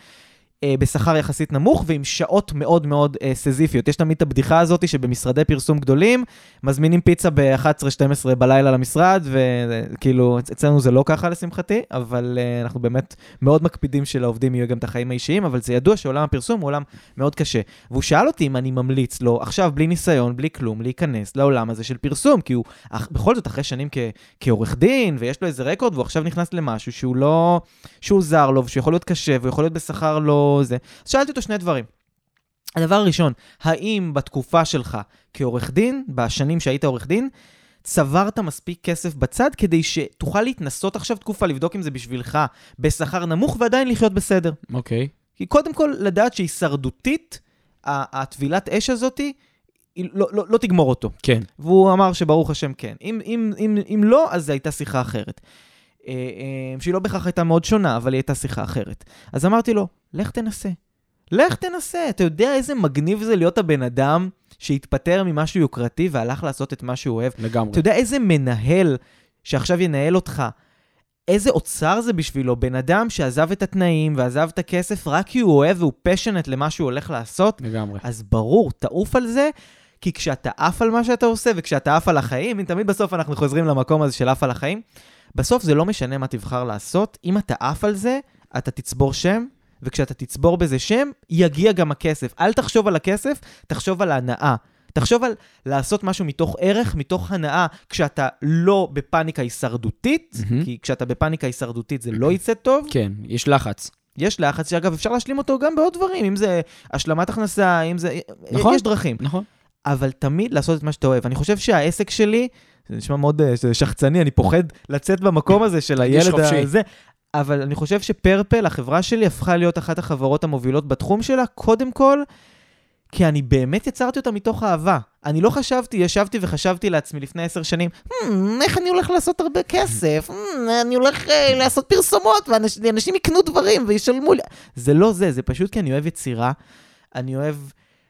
בשכר יחסית נמוך ועם שעות מאוד מאוד אה, סזיפיות. יש תמיד את הבדיחה הזאת שבמשרדי פרסום גדולים, מזמינים פיצה ב-11-12 בלילה למשרד, וכאילו, אצ- אצלנו זה לא ככה לשמחתי, אבל אה, אנחנו באמת מאוד מקפידים שלעובדים יהיו גם את החיים האישיים, אבל זה ידוע שעולם הפרסום הוא עולם מאוד קשה. והוא שאל אותי אם אני ממליץ לו, עכשיו בלי ניסיון, בלי כלום, להיכנס לעולם הזה של פרסום, כי הוא אך, בכל זאת אחרי שנים כ- כעורך דין, ויש לו איזה רקורד, והוא עכשיו נכנס למשהו שהוא לא... שהוא זר לו, ושהוא יכול להיות קשה, והוא יכול להיות בשכר לא זה. אז שאלתי אותו שני דברים. הדבר הראשון, האם בתקופה שלך כעורך דין, בשנים שהיית עורך דין, צברת מספיק כסף בצד כדי שתוכל להתנסות עכשיו תקופה, לבדוק אם זה בשבילך בשכר נמוך ועדיין לחיות בסדר. אוקיי. כי קודם כל, לדעת שהישרדותית, הטבילת אש הזאתי, היא לא, לא, לא תגמור אותו. כן. והוא אמר שברוך השם כן. אם, אם, אם, אם לא, אז זו הייתה שיחה אחרת. אה, אה, שהיא לא בהכרח הייתה מאוד שונה, אבל היא הייתה שיחה אחרת. אז אמרתי לו, לך תנסה. לך תנסה. אתה יודע איזה מגניב זה להיות הבן אדם שהתפטר ממשהו יוקרתי והלך לעשות את מה שהוא אוהב? לגמרי. אתה יודע איזה מנהל שעכשיו ינהל אותך, איזה אוצר זה בשבילו, בן אדם שעזב את התנאים ועזב את הכסף רק כי הוא אוהב והוא פשנט למה שהוא הולך לעשות, לגמרי. אז ברור, תעוף על זה, כי כשאתה עף על מה שאתה עושה וכשאתה עף על החיים, תמיד בסוף אנחנו חוזרים למקום הזה של עף על החיים, בסוף זה לא משנה מה תבחר לעשות, אם אתה עף על זה, אתה תצבור שם, וכשאתה תצבור בזה שם, יגיע גם הכסף. אל תחשוב על הכסף, תחשוב על ההנאה. תחשוב על לעשות משהו מתוך ערך, מתוך הנאה, כשאתה לא בפאניקה הישרדותית, מהמם. כי כשאתה בפאניקה הישרדותית זה לא יצא טוב. כן, יש לחץ. יש לחץ, שאגב, אפשר להשלים אותו גם בעוד דברים, אם זה השלמת הכנסה, אם זה... נכון. יש דרכים. נכון. אבל תמיד לעשות את מה שאתה אוהב. אני חושב שהעסק שלי, זה נשמע מאוד אה, שחצני, אני פוחד לצאת במקום הזה של הילד. הזה, אבל אני חושב שפרפל, החברה שלי, הפכה להיות אחת החברות המובילות בתחום שלה, קודם כל, כי אני באמת יצרתי אותה מתוך אהבה. אני לא חשבתי, ישבתי וחשבתי לעצמי לפני עשר שנים, "Hmm, איך אני הולך לעשות הרבה כסף? אני הולך אה, לעשות פרסומות, ואנשים יקנו דברים וישלמו לי. זה לא זה, זה פשוט כי אני אוהב יצירה, אני אוהב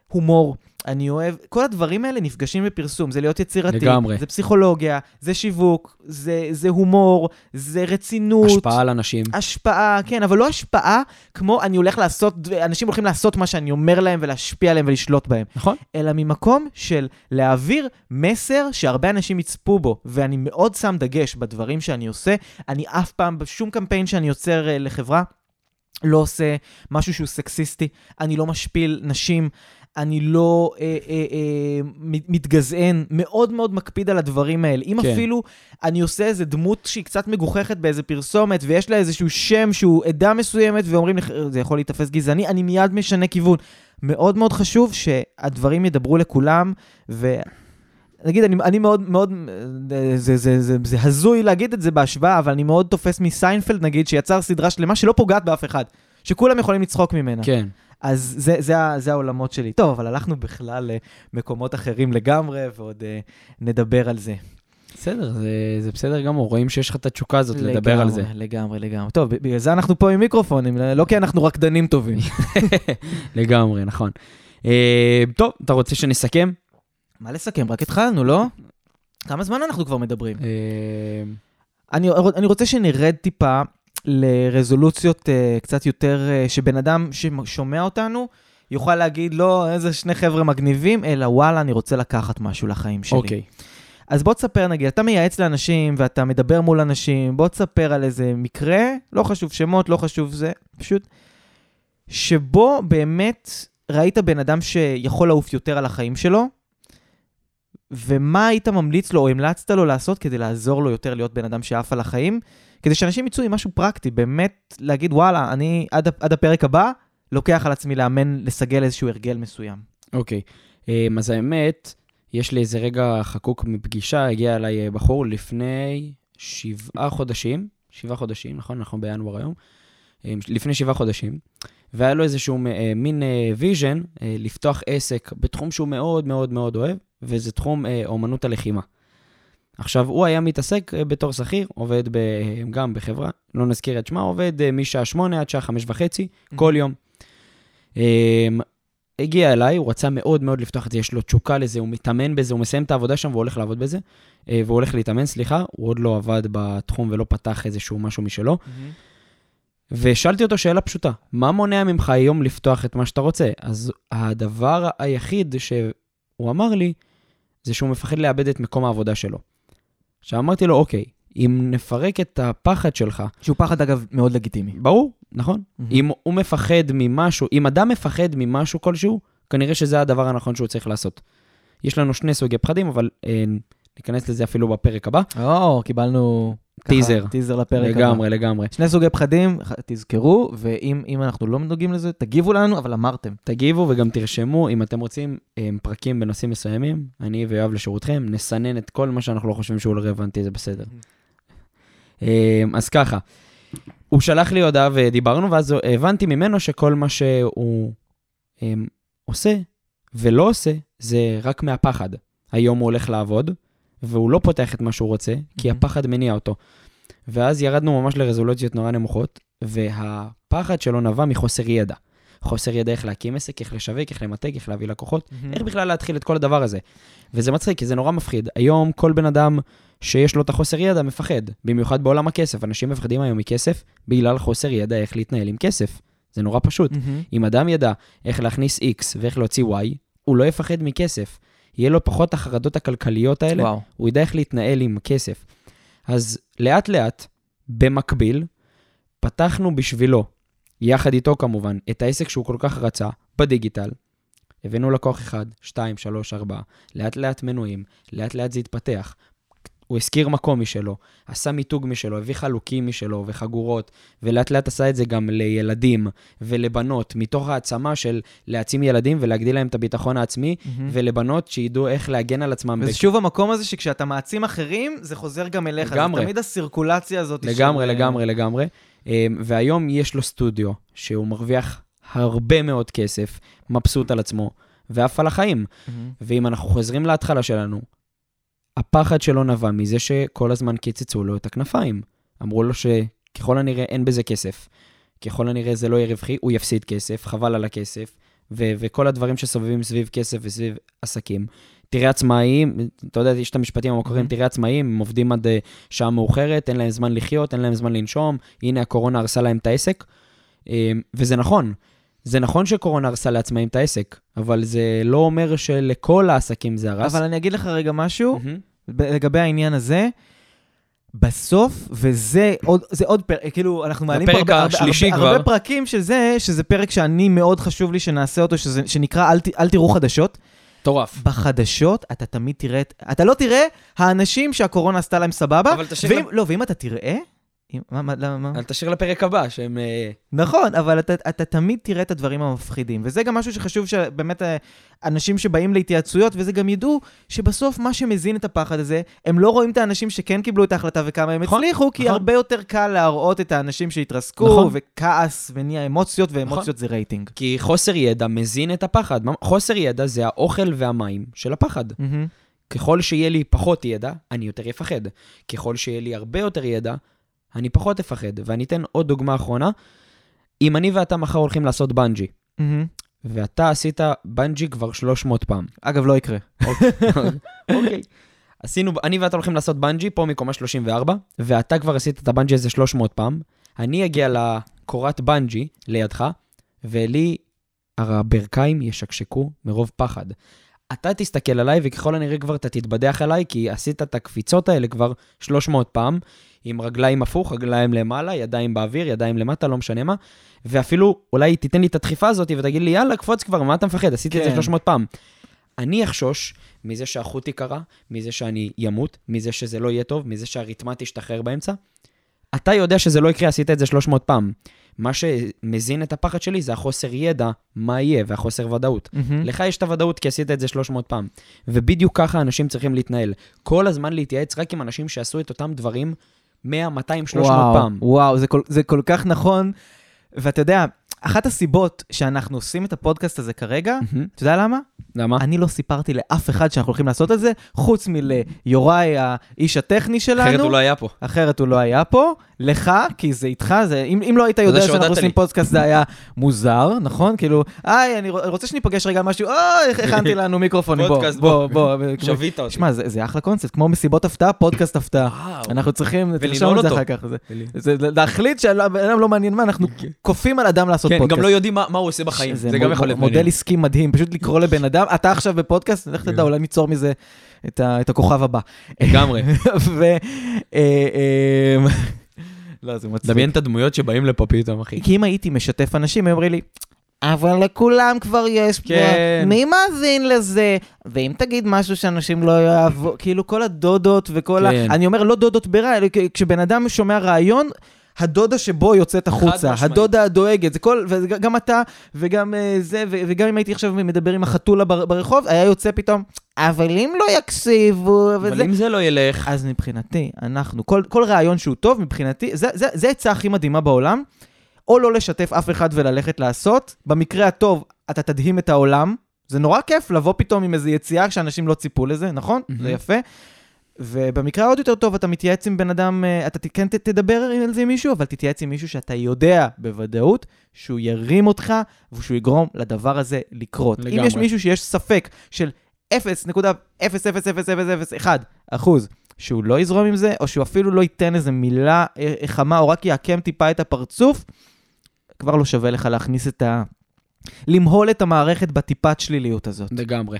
הומור, אני אוהב... כל הדברים האלה נפגשים בפרסום, זה להיות יצירתי, לגמרי. זה פסיכולוגיה, זה שיווק, זה, זה הומור, זה רצינות. השפעה על אנשים. השפעה, כן, אבל לא השפעה כמו אני הולך לעשות, אנשים הולכים לעשות מה שאני אומר להם ולהשפיע עליהם ולשלוט בהם, נכון? אלא ממקום של להעביר מסר שהרבה אנשים יצפו בו, ואני מאוד שם דגש בדברים שאני עושה. אני אף פעם, בשום קמפיין שאני יוצר אה, לחברה, לא עושה משהו שהוא סקסיסטי, אני לא משפיל נשים, אני לא אה, אה, אה, מת- מתגזען, מאוד מאוד מקפיד על הדברים האלה. אם כן. אפילו אני עושה איזה דמות שהיא קצת מגוחכת באיזה פרסומת, ויש לה איזשהו שם שהוא עדה מסוימת, ואומרים לך, זה יכול להיתפס גזעני, אני מיד משנה כיוון. מאוד מאוד חשוב שהדברים ידברו לכולם, ו... נגיד, אני, אני מאוד, מאוד, אה, זה, זה, זה, זה הזוי להגיד את זה בהשוואה, אבל אני מאוד תופס מסיינפלד, נגיד, שיצר סדרה שלמה שלא פוגעת באף אחד. שכולם יכולים לצחוק ממנה. כן. אז זה, זה, זה העולמות שלי. טוב, אבל הלכנו בכלל למקומות אחרים לגמרי, ועוד uh, נדבר על זה. בסדר, זה, זה בסדר גמור, רואים שיש לך את התשוקה הזאת לדבר על זה. לגמרי, לגמרי, לגמרי. טוב, בגלל זה אנחנו פה עם מיקרופונים, לא כי אנחנו רקדנים טובים. <laughs> לגמרי, נכון. אה, טוב, אתה רוצה שנסכם? מה לסכם? רק התחלנו, לא? כמה זמן אנחנו כבר מדברים? אה, אני, אני רוצה שנרד טיפה לרזולוציות uh, קצת יותר, uh, שבן אדם ששומע אותנו יוכל להגיד, לא, איזה שני חבר'ה מגניבים, אלא וואלה, אני רוצה לקחת משהו לחיים שלי. אוקיי. אז בוא תספר, נגיד, אתה מייעץ לאנשים ואתה מדבר מול אנשים, בוא תספר על איזה מקרה, לא חשוב שמות, לא חשוב זה, פשוט, שבו באמת ראית בן אדם שיכול לעוף יותר על החיים שלו, ומה היית ממליץ לו או המלצת לו לעשות כדי לעזור לו יותר להיות בן אדם שעף על החיים, כדי שאנשים יצאו עם משהו פרקטי, באמת להגיד, וואלה, אני עד, עד הפרק הבא לוקח על עצמי לאמן, לסגל איזשהו הרגל מסוים. אוקיי. אמ, אז האמת, יש לי איזה רגע חקוק מפגישה, הגיע אליי בחור לפני שבעה חודשים, שבעה חודשים, נכון? אנחנו בינואר היום. אמ, לפני שבעה חודשים, והיה לו איזשהו אה, מין vision אה, אה, לפתוח עסק בתחום שהוא מאוד מאוד מאוד אוהב, וזה תחום אומנות הלחימה. עכשיו, הוא היה מתעסק בתור שכיר, עובד ב, גם בחברה, לא נזכיר את שמה, עובד משעה שמונה עד שעה חמש וחצי, mm-hmm. כל יום. אמ, הגיע אליי, הוא רצה מאוד מאוד לפתוח את זה, יש לו תשוקה לזה, הוא מתאמן בזה, הוא מסיים את העבודה שם והוא הולך לעבוד בזה, והוא הולך להתאמן, סליחה, הוא עוד לא עבד בתחום ולא פתח איזשהו משהו משלו. Mm-hmm. ושאלתי אותו שאלה פשוטה, מה מונע ממך היום לפתוח את מה שאתה רוצה? אז הדבר היחיד שהוא אמר לי, זה שהוא מפחד לאבד את מקום העבודה שלו. עכשיו אמרתי לו, אוקיי, אם נפרק את הפחד שלך... שהוא פחד, אגב, מאוד לגיטימי. ברור, נכון. Mm-hmm. אם הוא מפחד ממשהו, אם אדם מפחד ממשהו כלשהו, כנראה שזה הדבר הנכון שהוא צריך לעשות. יש לנו שני סוגי פחדים, אבל אה, ניכנס לזה אפילו בפרק הבא. או, קיבלנו טיזר. טיזר לפרק הבא. לגמרי, לגמרי. שני סוגי פחדים, תזכרו, ואם אנחנו לא נוגעים לזה, תגיבו לנו, אבל אמרתם. תגיבו וגם תרשמו, אם אתם רוצים אה, פרקים בנושאים מסוימים, אני ויואב לשירותכם, נסנן את כל מה שאנחנו לא חושבים שהוא רלוונטי, זה בסדר. אה, אז ככה, הוא שלח לי הודעה ודיברנו, ואז הבנתי ממנו שכל מה שהוא אה, עושה ולא עושה, זה רק מהפחד. היום הוא הולך לעבוד, והוא לא פותח את מה שהוא רוצה, כי. הפחד מניע אותו. ואז ירדנו ממש לרזולוציות נורא נמוכות, והפחד שלו נבע מחוסר ידע. חוסר ידע איך להקים עסק, איך לשווק, איך למתג, איך להביא לקוחות, mm-hmm. איך בכלל להתחיל את כל הדבר הזה. וזה מצחיק, כי זה נורא מפחיד. היום כל בן אדם שיש לו את החוסר ידע מפחד, במיוחד בעולם הכסף. אנשים מפחדים היום מכסף בגלל חוסר ידע איך להתנהל עם כסף. זה נורא פשוט. Mm-hmm. אם אדם ידע איך להכניס X ואיך להוציא Y, הוא לא יפחד מכסף. יהיה לו פחות החרדות הכלכליות האלה, וואו. הוא ידע איך להתנהל עם כסף. אז לאט לאט, במקביל, פתחנו בשבילו, יחד איתו כמובן, את העסק שהוא כל כך רצה, בדיגיטל. הבאנו לקוח אחד, שתיים, שלוש, ארבע, לאט לאט מנויים, לאט לאט זה התפתח. הוא הזכיר מקום משלו, עשה מיתוג משלו, הביא חלוקים משלו וחגורות, ולאט לאט עשה את זה גם לילדים ולבנות, מתוך העצמה של להעצים ילדים ולהגדיל להם את הביטחון העצמי, mm-hmm. ולבנות שידעו איך להגן על עצמם. וזה בק... שוב המקום הזה שכשאתה מעצים אחרים, זה חוזר גם אליך. לגמרי. זה תמיד הסירקולציה הזאת. לגמרי, של... לגמרי, לגמרי. אמ, והיום יש לו סטודיו, שהוא מרוויח הרבה מאוד כסף, מבסוט על עצמו, ועף על החיים. Mm-hmm. ואם אנחנו חוזרים להתחלה שלנו, הפחד שלו נבע מזה שכל הזמן קיצצו לו את הכנפיים. אמרו לו שככל הנראה אין בזה כסף. ככל הנראה זה לא יהיה רווחי, הוא יפסיד כסף, חבל על הכסף, ו- וכל הדברים שסובבים סביב כסף וסביב עסקים. תראה עצמאים, אתה יודע, יש את המשפטים המוכרים, mm-hmm. תראה עצמאים, הם עובדים עד אה, שעה מאוחרת, אין להם זמן לחיות, אין להם זמן לנשום, הנה הקורונה הרסה להם את העסק. אמ, וזה נכון, זה נכון שקורונה הרסה לעצמאים את העסק, אבל זה לא אומר שלכל העסקים זה הרס. אבל אני אגיד לך רגע משהו, mm-hmm. לגבי העניין הזה. בסוף, וזה עוד, זה עוד פרק, כאילו, אנחנו מעלים פה הרבה, הרבה, כבר. הרבה פרקים של זה, שזה פרק שאני מאוד חשוב לי שנעשה אותו, שזה, שנקרא אל, אל תראו חדשות. מטורף. בחדשות אתה תמיד תראה, אתה לא תראה האנשים שהקורונה עשתה להם סבבה. אבל תשאיר... ואם, לא, ואם אתה תראה, מה, מה, למה? אל תשאיר לפרק הבא, שהם... אה, נכון, אבל אתה, אתה תמיד תראה את הדברים המפחידים. וזה גם משהו שחשוב שבאמת אה, אנשים שבאים להתייעצויות, וזה גם ידעו שבסוף מה שמזין את הפחד הזה, הם לא רואים את האנשים שכן קיבלו את ההחלטה וכמה הם נכון, הצליחו, כי נכון. הרבה יותר קל להראות את האנשים שהתרסקו, נכון. וכעס, ונהיה אמוציות, ואמוציות נכון. זה רייטינג. כי חוסר ידע מזין את הפחד. חוסר ידע זה האוכל והמים של הפחד. Mm-hmm. ככל שיהיה לי פחות ידע, אני יותר אפחד. ככל שיהיה לי הרבה יותר ידע, אני פחות אפחד. ואני אתן עוד דוגמה אחרונה. אם אני ואתה מחר הולכים לעשות בנג'י, mm-hmm. ואתה עשית בנג'י כבר 300 פעם. אגב, לא יקרה. <laughs> אוקיי. עשינו, אני ואתה הולכים לעשות בנג'י פה מקומה 34, ואתה כבר עשית את הבנג'י הזה 300 פעם. אני אגיע לקורת בנג'י לידך, ולי הברכיים ישקשקו מרוב פחד. אתה תסתכל עליי, וככל הנראה כבר אתה תתבדח עליי, כי עשית את הקפיצות האלה כבר 300 פעם, עם רגליים הפוך, רגליים למעלה, ידיים באוויר, ידיים למטה, לא משנה מה, ואפילו אולי תיתן לי את הדחיפה הזאת ותגיד לי, יאללה, קפוץ כבר, מה אתה מפחד? עשיתי את זה כן. 300 פעם. אני אחשוש מזה שהחוט ייקרע, מזה שאני ימות, מזה שזה לא יהיה טוב, מזה שהריתמה תשתחרר באמצע. אתה יודע שזה לא יקרה, עשית את זה 300 פעם. מה שמזין את הפחד שלי זה החוסר ידע, מה יהיה, והחוסר ודאות. מהמם. לך יש את הוודאות כי עשית את זה 300 פעם. ובדיוק ככה אנשים צריכים להתנהל. כל הזמן להתייעץ רק עם אנשים שעשו את אותם דברים 100, 200, 300 וואו, פעם. וואו, זה כל, זה כל כך נכון. ואתה יודע, אחת הסיבות שאנחנו עושים את הפודקאסט הזה כרגע, מהמם. אתה יודע למה? למה? אני לא סיפרתי לאף אחד שאנחנו הולכים לעשות את זה, חוץ מליוראי, האיש הטכני שלנו. אחרת הוא לא היה פה. אחרת הוא לא היה פה. לך, כי זה איתך, זה, אם, אם לא היית יודע שאנחנו עושים לי. פודקאסט זה היה מוזר, נכון? כאילו, היי, אני רוצ- רוצה שניפגש רגע על משהו, אוי, הכנתי לנו מיקרופונים, בוא, בוא, בוא. שבית אותי. שמע, זה, זה אחלה קונספט, כמו מסיבות הפתעה, פודקאסט הפתעה. אנחנו צריכים, תרשום את זה. אחר כך. זה, זה, להחליט לא מעניין מה, אנחנו כופים על אדם לעשות כן, פודקאסט. גם לא יודעים מה מה הוא עושה בחיים. זה גם יכול להיות מודל. עסקי מדהים, פשוט לקרוא לבן אדם, אתה עכשיו בפודקאסט, לך תדע, כן. אולי ניצור מזה את הכוכב הבא. לגמרי. <laughs> לא, זה מצחיק. דמיין את הדמויות שבאים לפה פתאום, אחי. כי אם הייתי משתף אנשים, הם אומרים לי, אבל לכולם כבר יש פה, כן. מי מאזין לזה? ואם תגיד משהו שאנשים לא יאהבו, כאילו כל הדודות וכל כן. ה... אני אומר לא דודות ברע, אלא כשבן אדם שומע רעיון, הדודה שבו יוצאת החוצה. הדודה הדואגת, זה כל, וגם אתה, וגם אה, זה, וגם אם הייתי עכשיו מדבר עם החתולה בר- ברחוב, היה יוצא פתאום, אבל אם לא יקשיבו, אבל. אם זה לא ילך, אז מבחינתי, אנחנו, כל, כל רעיון שהוא טוב, מבחינתי, זה, זה, זה עצה הכי מדהימה בעולם, או לא לשתף אף אחד וללכת לעשות, במקרה הטוב, אתה תדהים את העולם, זה נורא כיף לבוא פתאום עם איזו יציאה שאנשים לא ציפו לזה, נכון? מהמם. זה יפה. ובמקרה העוד יותר טוב, אתה מתייעץ עם בן אדם, אה, אתה כן תדבר על זה עם מישהו, אבל תתייעץ עם מישהו שאתה יודע בוודאות שהוא ירים אותך ושהוא יגרום לדבר הזה לקרות. אם לגמרי. יש מישהו שיש ספק של 0.00001 אחוז שהוא לא יזרום עם זה, או שהוא אפילו לא ייתן איזה מילה אה, חמה, או רק יעקם טיפה את הפרצוף, כבר לא שווה לך להכניס את ה... למהול את המערכת בטיפת שליליות הזאת. לגמרי.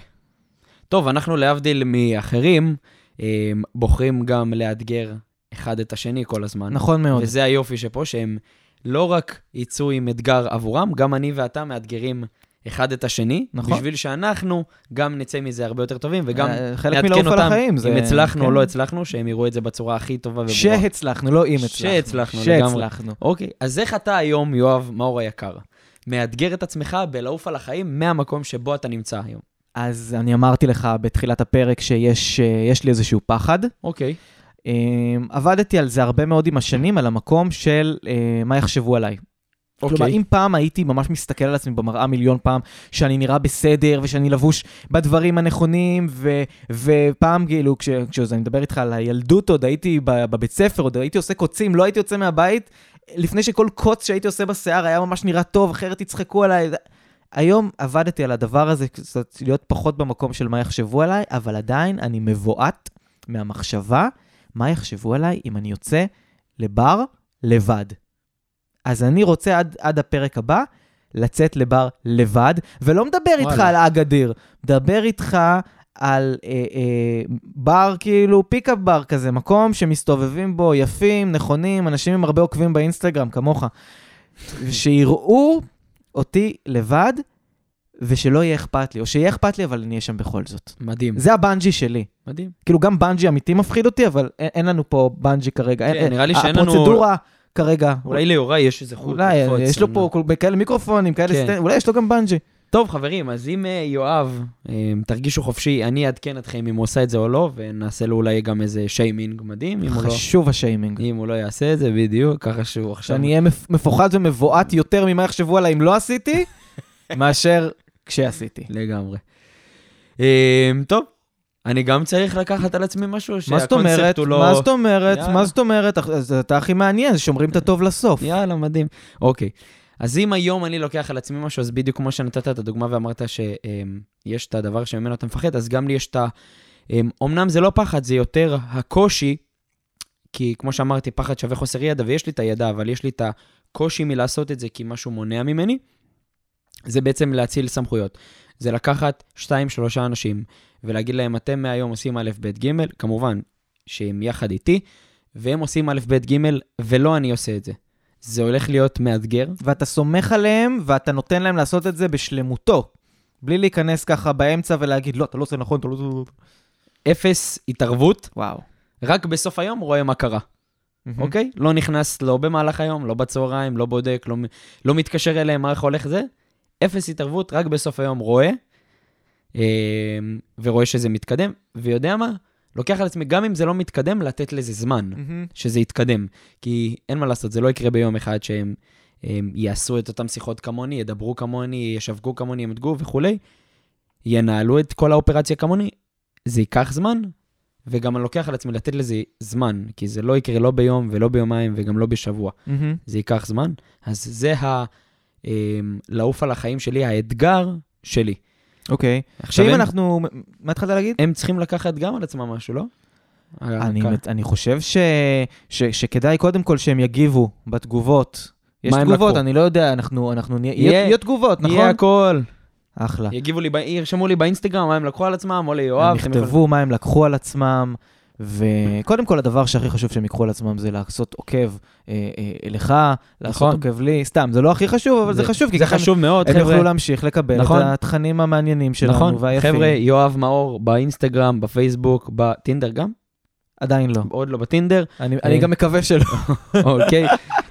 טוב, אנחנו להבדיל מאחרים, בוחרים גם לאתגר אחד את השני כל הזמן. נכון מאוד. וזה היופי שפה, שהם לא רק יצאו עם אתגר עבורם, גם אני ואתה מאתגרים אחד את השני, נכון. בשביל שאנחנו גם נצא מזה הרבה יותר טובים, וגם אה, נעדכן אותם החיים. זה- אם הצלחנו או כן. לא הצלחנו, שהם יראו את זה בצורה הכי טובה וברורה. שהצלחנו, לא אם הצלחנו. שהצלחנו, לגמרי. שהצלחנו. אוקיי, אז איך אתה היום, יואב מאור היקר, מאתגר את עצמך בלעוף על החיים מהמקום שבו אתה נמצא היום? אז אני אמרתי לך בתחילת הפרק שיש אה, לי איזשהו פחד. אוקיי. אה, עבדתי על זה הרבה מאוד עם השנים, על המקום של אה, מה יחשבו עליי. כלומר, אוקיי. אם פעם הייתי ממש מסתכל על עצמי במראה מיליון פעם, שאני נראה בסדר ושאני לבוש בדברים הנכונים, ו, ופעם כאילו, כש, כשאני מדבר איתך על הילדות, עוד הייתי בבית ספר, עוד הייתי עושה קוצים, לא הייתי יוצא מהבית, לפני שכל קוץ שהייתי עושה בשיער היה ממש נראה טוב, אחרת יצחקו עליי. היום עבדתי על הדבר הזה, קצת להיות פחות במקום של מה יחשבו עליי, אבל עדיין אני מבועת מהמחשבה מה יחשבו עליי אם אני יוצא לבר לבד. אז אני רוצה עד, עד הפרק הבא לצאת לבר לבד, ולא מדבר איתך. על האגדיר, מדבר איתך על אה, אה, בר כאילו, פיקאפ בר כזה, מקום שמסתובבים בו יפים, נכונים, אנשים עם הרבה עוקבים באינסטגרם, כמוך, שיראו אותי לבד, ושלא יהיה אכפת לי, או שיהיה אכפת לי, אבל אני אהיה שם בכל זאת. מדהים. זה הבנג'י שלי. מדהים. כאילו, גם בנג'י אמיתי מפחיד אותי, אבל אין, אין לנו פה בנג'י כרגע. כן, אין, נראה לי שאין לנו- הפרוצדורה כרגע, אולי ליוראי יש איזה חוט. אולי, יש לו פה לא- כאלה מיקרופונים, כאלה כן. סטנד, אולי יש לו גם בנג'י. טוב, חברים, אז אם אה, יואב, אה, תרגישו חופשי, אני אעדכן אתכם אם הוא עושה את זה או לא, ונעשה לו אולי גם איזה שיימינג מדהים, אם הוא לא... חשוב השיימינג. אם הוא לא יעשה את זה, בדיוק, ככה שהוא עכשיו... שאני אהיה מפ- מפוחד ומבועת יותר ממה יחשבו עליי אם לא עשיתי, <laughs> מאשר כשעשיתי. לגמרי. אה, טוב, אני גם צריך לקחת על עצמי משהו, מה זאת שהקונספט אומרת? הוא לא... מה זאת אומרת? מה זאת אומרת? אז אתה הכי מעניין, שומרים את הטוב לסוף. יאללה, מדהים. אוקיי. אז אם היום אני לוקח על עצמי משהו, אז בדיוק כמו שנתת את הדוגמה ואמרת שיש את הדבר שממנו אתה מפחד, אז גם לי יש את אמ, אמנם זה לא פחד, זה יותר הקושי, כי כמו שאמרתי, פחד שווה חוסר ידע, ויש לי את הידע, אבל יש לי את הקושי מלעשות את זה כי משהו מונע ממני, זה בעצם להציל סמכויות. זה לקחת שתיים, שלושה אנשים, ולהגיד להם, אתם מהיום עושים א', ב', ג', כמובן שהם יחד איתי, והם עושים א', ב', ג', ולא אני עושה את זה. זה הולך להיות מאתגר. ואתה סומך עליהם, ואתה נותן להם לעשות את זה בשלמותו. בלי להיכנס ככה באמצע ולהגיד, לא, אתה לא עושה נכון, אתה לא עושה... אפס התערבות, וואו. רק בסוף היום רואה מה קרה, אוקיי? לא נכנס לא במהלך היום, לא בצהריים, לא בודק, לא, לא מתקשר אליהם, מה איך הולך זה. אפס התערבות, רק בסוף היום רואה, אה, ורואה שזה מתקדם, ויודע מה? לוקח על עצמי, גם אם זה לא מתקדם, לתת לזה זמן. מהמם. שזה יתקדם. כי אין מה לעשות, זה לא יקרה ביום אחד שהם הם יעשו את אותם שיחות כמוני, ידברו כמוני, ישווקו כמוני, ימדגו וכולי, ינהלו את כל האופרציה כמוני, זה ייקח זמן, וגם אני לוקח על עצמי לתת לזה זמן, כי זה לא יקרה לא ביום ולא ביומיים וגם לא בשבוע. מהמם. זה ייקח זמן. אז זה ה... אמ, לעוף על החיים שלי, האתגר שלי. אוקיי. עכשיו, הם, אנחנו... מה התחלת להגיד? הם צריכים לקחת גם על עצמם משהו, לא? אני, אה, מת- אני חושב ש, ש, שכדאי קודם כל שהם יגיבו בתגובות. יש תגובות, לקחו? אני לא יודע, אנחנו, אנחנו נהיה, יהיה- יהיה, תגובות, נכון? יהיה הכל. אחלה. יגיבו לי, ירשמו לי באינסטגרם מה הם לקחו על עצמם, או ליואב. הם יכתבו מה הם לקחו על עצמם, וקודם כל הדבר שהכי חשוב שהם ייקחו על עצמם זה לעשות עוקב אה, אה, לך, לעשות נכון. עוקב לי, סתם, זה לא הכי חשוב, אבל זה, חשוב, כי זה חשוב מאוד, הם חבר'ה. יוכלו להמשיך לקבל נכון. את התכנים המעניינים שלנו נכון, והיפים. חבר'ה, יואב מאור באינסטגרם, בפייסבוק, בטינדר גם? עדיין לא. עוד לא בטינדר, אני, אני אה. גם מקווה שלא. <laughs> אוקיי.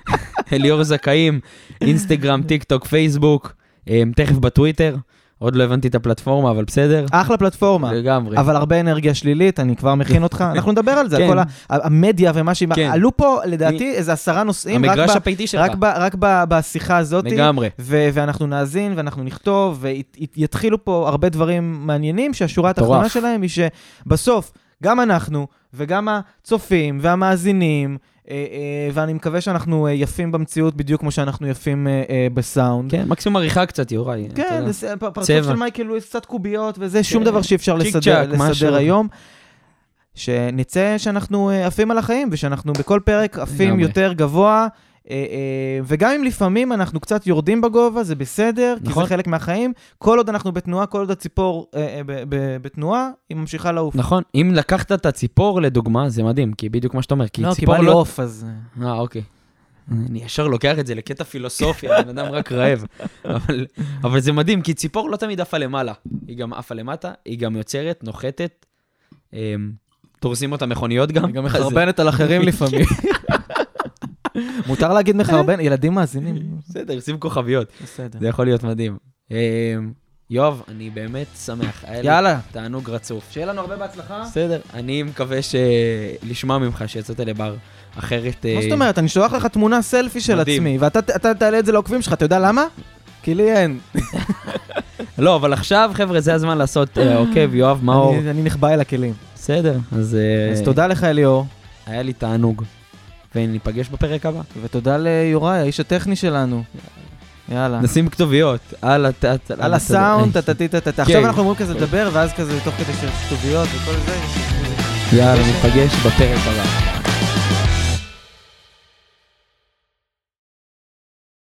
<laughs> אליאור זכאים, אינסטגרם, טיק טוק, פייסבוק, אמ, תכף בטוויטר, עוד לא הבנתי את הפלטפורמה, אבל בסדר. אחלה פלטפורמה. לגמרי. אבל הרבה אנרגיה שלילית, אני כבר מכין אותך. <laughs> אנחנו נדבר על זה, על כן. כל ה- המדיה ומה שהיא... כן. עלו פה, לדעתי, איזה עשרה נושאים, רק המגרש הביתי שלך. רק ב- רק ב- בשיחה הזאת. לגמרי. ו- ואנחנו נאזין ואנחנו נכתוב, ויתחילו פה הרבה דברים מעניינים, שהשורה התחתונה. שלהם היא שבסוף, גם אנחנו וגם הצופים והמאזינים, ואני מקווה שאנחנו אה, יפים במציאות בדיוק כמו שאנחנו יפים אה, אה, בסאונד. כן, מקסימום עריכה קצת, יוראי. כן, פרצוף. של מייקל לואיס, קצת קוביות וזה, שום דבר שאי אפשר לסדר, היום. שנצא שאנחנו אה, עפים על החיים, ושאנחנו בכל פרק עפים. יותר גבוה, אה, אה, וגם אם לפעמים אנחנו קצת יורדים בגובה, זה בסדר, כי נכון. זה חלק מהחיים. כל עוד אנחנו בתנועה, כל עוד הציפור אה, אה, בתנועה, היא ממשיכה לעוף. נכון, אם לקחת את הציפור לדוגמה, זה מדהים, כי בדיוק מה שאתה אומר, כי לא, כי ציפור בא לי לא... עוף, אז... אה, אה, אוקיי. אני ישר לוקח את זה לקטע פילוסופיה, הבן אדם רק רעב. אבל, אבל זה מדהים, כי ציפור לא תמיד עפה למעלה. היא גם עפה למטה, היא גם יוצרת, נוחתת, אמ, דורסים אותה מכוניות גם. היא גם מחרבנת על אחרים לפעמים. <laughs> מותר להגיד מחרבן? ילדים מאזינים. בסדר, שים כוכביות, בסדר. זה יכול להיות מדהים. אמ, יואב, אני באמת שמח. יאללה, תענוג רצוף. שיהיה לנו הרבה בהצלחה. בסדר, אני מקווה לשמוע ממך שיצאת לבר אחרת... מה אה, זאת אומרת? אני שולח לך תמונה סלפי של. עצמי, ואתה אתה תעלה את זה לעוקבים שלך, אתה יודע למה? כי לי אין. <laughs> לא, אבל עכשיו, חבר'ה, זה הזמן לעשות אה, עוקב, <laughs> יואב מאור. אני- נחבא אל הכלים. בסדר, אז אה, אז תודה לך, אליאור, היה לי תענוג. וניפגש בפרק הבא. ותודה ליוראי, האיש הטכני שלנו. יאללה. נשים כתוביות על הסאונד, טה-טה-טה-טה. עכשיו אנחנו אומרים כזה לדבר, ואז כזה תוך כדי שיש כתוביות וכל זה. יאללה, ניפגש בפרק הבא.